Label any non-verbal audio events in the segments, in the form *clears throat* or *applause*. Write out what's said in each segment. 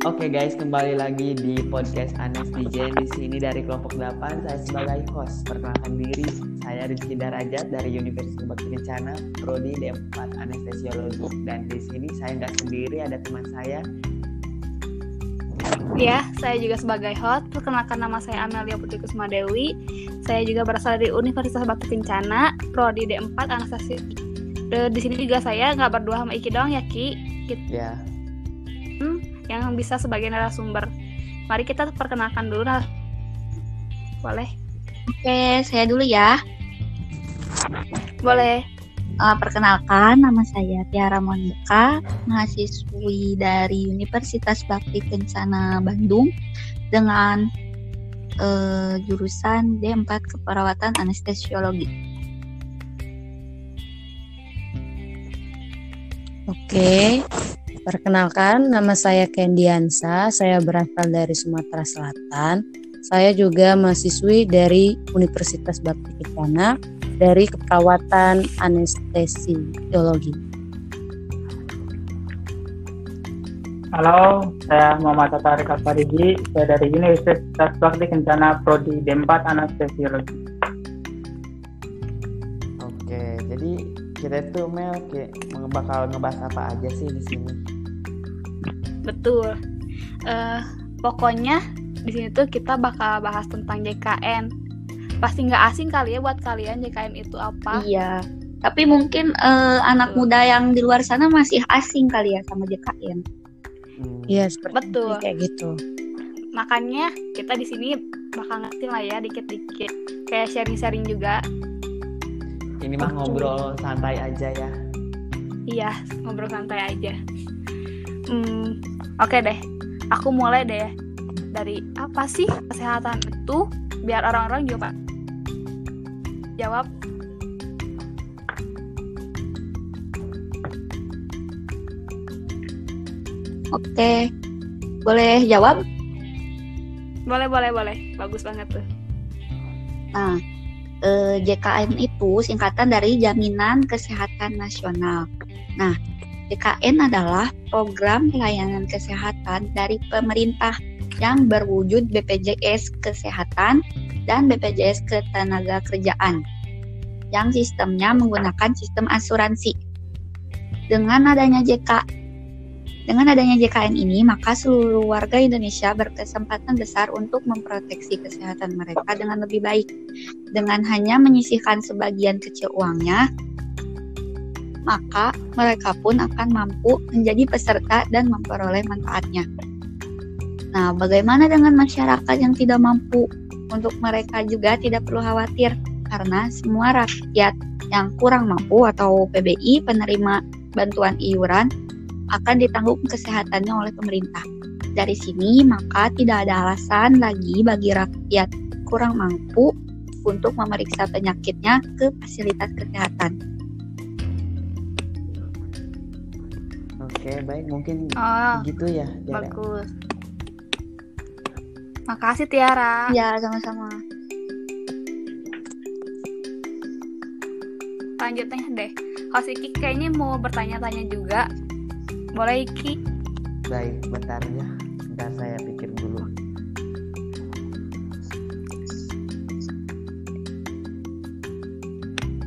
Oke guys, kembali lagi di podcast Anes DJ di sini dari kelompok 8. Saya sebagai host. Perkenalkan diri, saya Rizky Darajat dari Universitas Bakti Kencana, prodi D4 Anestesiologi. Dan di sini saya nggak sendiri, ada teman saya. Ya, saya juga sebagai host. Perkenalkan nama saya Amelia Putri Kusma Dewi. Saya juga berasal dari Universitas Bakti Kencana, prodi D4 Anestesiologi. Di sini juga saya nggak berdua sama Iki dong ya Ki. Kita... Ya. Hmm, yang bisa sebagai narasumber. Mari kita perkenalkan dulu nah. Boleh? Oke, saya dulu ya. Boleh. Uh, perkenalkan, nama saya Tiara Monika, mahasiswi dari Universitas Bakti Kencana Bandung dengan uh, jurusan D4 Keperawatan Anestesiologi. Oke, Perkenalkan, nama saya Kendiansa, saya berasal dari Sumatera Selatan. Saya juga mahasiswi dari Universitas Bakti Kencana dari keperawatan anestesiologi. Halo, saya Muhammad Tarik Alfariji, saya dari Universitas Bakti Kencana Prodi D4 Anestesiologi. Oke, jadi kita itu Mel kayak bakal ngebahas apa aja sih di sini? Betul. Uh, pokoknya di sini tuh kita bakal bahas tentang JKN. Pasti nggak asing kali ya buat kalian JKN itu apa? Iya. Tapi mungkin uh, anak muda yang di luar sana masih asing kali ya sama JKN. Hmm. Iya, hmm. seperti Betul. kayak gitu. Makanya kita di sini bakal ngerti lah ya dikit-dikit kayak sharing-sharing juga ini mah ngobrol santai aja ya. Iya, ngobrol santai aja. Hmm, oke okay deh. Aku mulai deh dari apa sih kesehatan itu biar orang-orang juga jawab. Oke, boleh jawab? Boleh, boleh, boleh. Bagus banget tuh. Nah, eh, JKN itu singkatan dari Jaminan Kesehatan Nasional. Nah, JKN adalah program pelayanan kesehatan dari pemerintah yang berwujud BPJS Kesehatan dan BPJS Ketenaga Kerjaan yang sistemnya menggunakan sistem asuransi. Dengan adanya JK dengan adanya JKN ini, maka seluruh warga Indonesia berkesempatan besar untuk memproteksi kesehatan mereka dengan lebih baik. Dengan hanya menyisihkan sebagian kecil uangnya, maka mereka pun akan mampu menjadi peserta dan memperoleh manfaatnya. Nah, bagaimana dengan masyarakat yang tidak mampu? Untuk mereka juga tidak perlu khawatir karena semua rakyat yang kurang mampu atau PBI penerima bantuan iuran akan ditanggung kesehatannya oleh pemerintah. Dari sini, maka tidak ada alasan lagi bagi rakyat kurang mampu untuk memeriksa penyakitnya ke fasilitas kesehatan. Oke, baik. Mungkin oh, gitu ya. Tiara. Bagus. Makasih Tiara. Ya, sama-sama. Lanjutnya deh. Host Iki kayaknya mau bertanya-tanya juga boleh Iki? Baik, bentar ya. Bentar saya pikir dulu.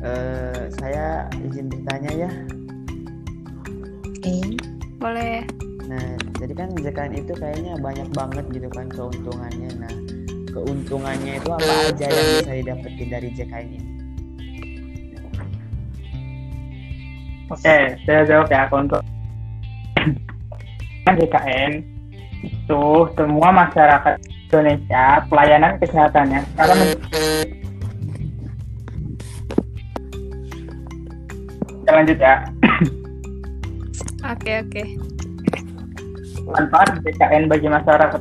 Uh, saya izin bertanya ya. Oke. Okay. Boleh. Nah, jadi kan JKN itu kayaknya banyak banget gitu kan keuntungannya. Nah, keuntungannya itu apa aja yang bisa didapetin dari JKN ini? Oke, saya jawab ya untuk JKN itu semua masyarakat Indonesia pelayanan kesehatannya. Sekarang kita lanjut ya. *coughs* Oke oke. Manfaat JKN bagi masyarakat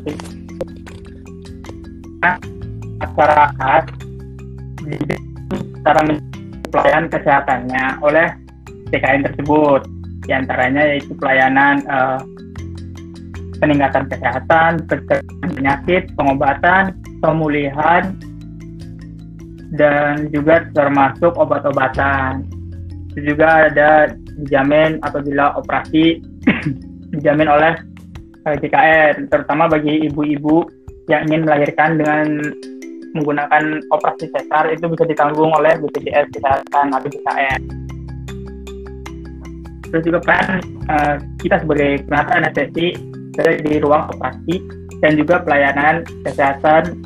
masyarakat cara pelayanan kesehatannya oleh JKN tersebut. Di antaranya yaitu pelayanan uh, peningkatan kesehatan, pencegahan penyakit, pengobatan, pemulihan, dan juga termasuk obat-obatan. Itu juga ada dijamin apabila operasi *clears throat* dijamin oleh uh, JKN, terutama bagi ibu-ibu yang ingin melahirkan dengan menggunakan operasi sesar itu bisa ditanggung oleh BPJS Kesehatan atau JKN. Terus juga kan uh, kita sebagai penaata anestesi berada di ruang operasi dan juga pelayanan kesehatan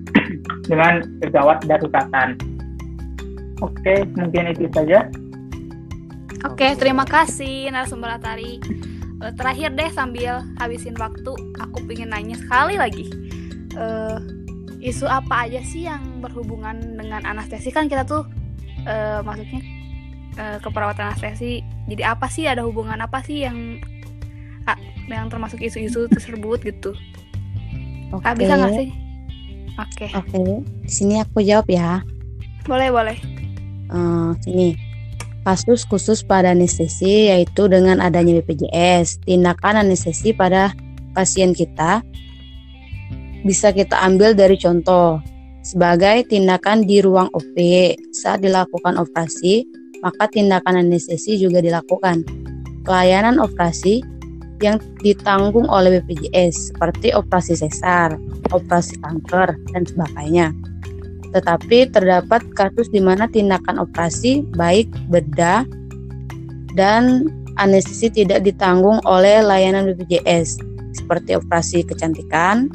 *clears throat* dengan gawat daruratan. Oke, mungkin itu saja. Oke, terima kasih narasumber Atari. Uh, terakhir deh sambil habisin waktu, aku pengen nanya sekali lagi. Uh, isu apa aja sih yang berhubungan dengan anestesi kan kita tuh uh, maksudnya uh, keperawatan anestesi. Jadi apa sih ada hubungan apa sih yang yang termasuk isu-isu tersebut gitu? Oke. Okay. bisa nggak sih? Oke. Okay. Oke, okay. di sini aku jawab ya. Boleh boleh. Uh, sini kasus khusus pada anestesi yaitu dengan adanya BPJS tindakan anestesi pada pasien kita bisa kita ambil dari contoh sebagai tindakan di ruang OP saat dilakukan operasi maka tindakan anestesi juga dilakukan pelayanan operasi yang ditanggung oleh BPJS seperti operasi sesar, operasi kanker, dan sebagainya. Tetapi terdapat kasus di mana tindakan operasi baik bedah dan anestesi tidak ditanggung oleh layanan BPJS seperti operasi kecantikan,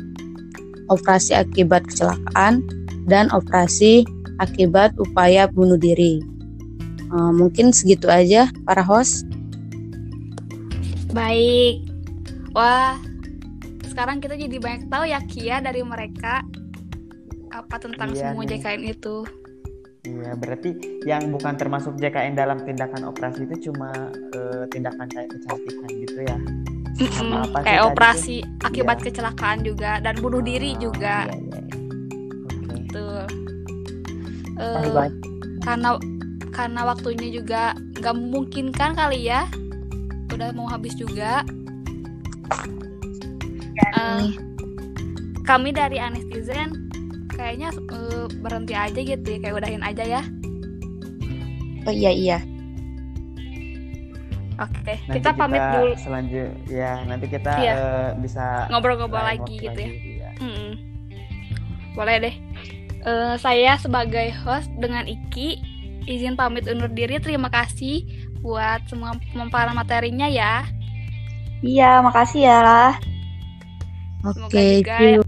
operasi akibat kecelakaan, dan operasi akibat upaya bunuh diri. Uh, mungkin segitu aja para host. Baik. Wah, sekarang kita jadi banyak tahu ya Kia dari mereka apa tentang iya, semua nih. JKN itu. Iya, berarti yang bukan termasuk JKN dalam tindakan operasi itu cuma uh, tindakan kayak kecantikan gitu ya. Apa kayak operasi akibat iya. kecelakaan juga dan bunuh diri oh, juga. Iya, iya. Okay. Gitu. Uh, karena karena waktunya juga nggak memungkinkan kali ya. Udah mau habis juga. Uh, kami dari Anestizen kayaknya uh, berhenti aja gitu ya kayak udahin aja ya oh iya iya Oke, okay. kita, kita pamit dulu. Selanjut, ya nanti kita iya. uh, bisa ngobrol-ngobrol lagi gitu ya. ya. Hmm. Boleh deh. Uh, saya sebagai host dengan Iki izin pamit undur diri. Terima kasih buat semua pemaparan materinya ya. Iya, makasih ya lah. Oke, okay,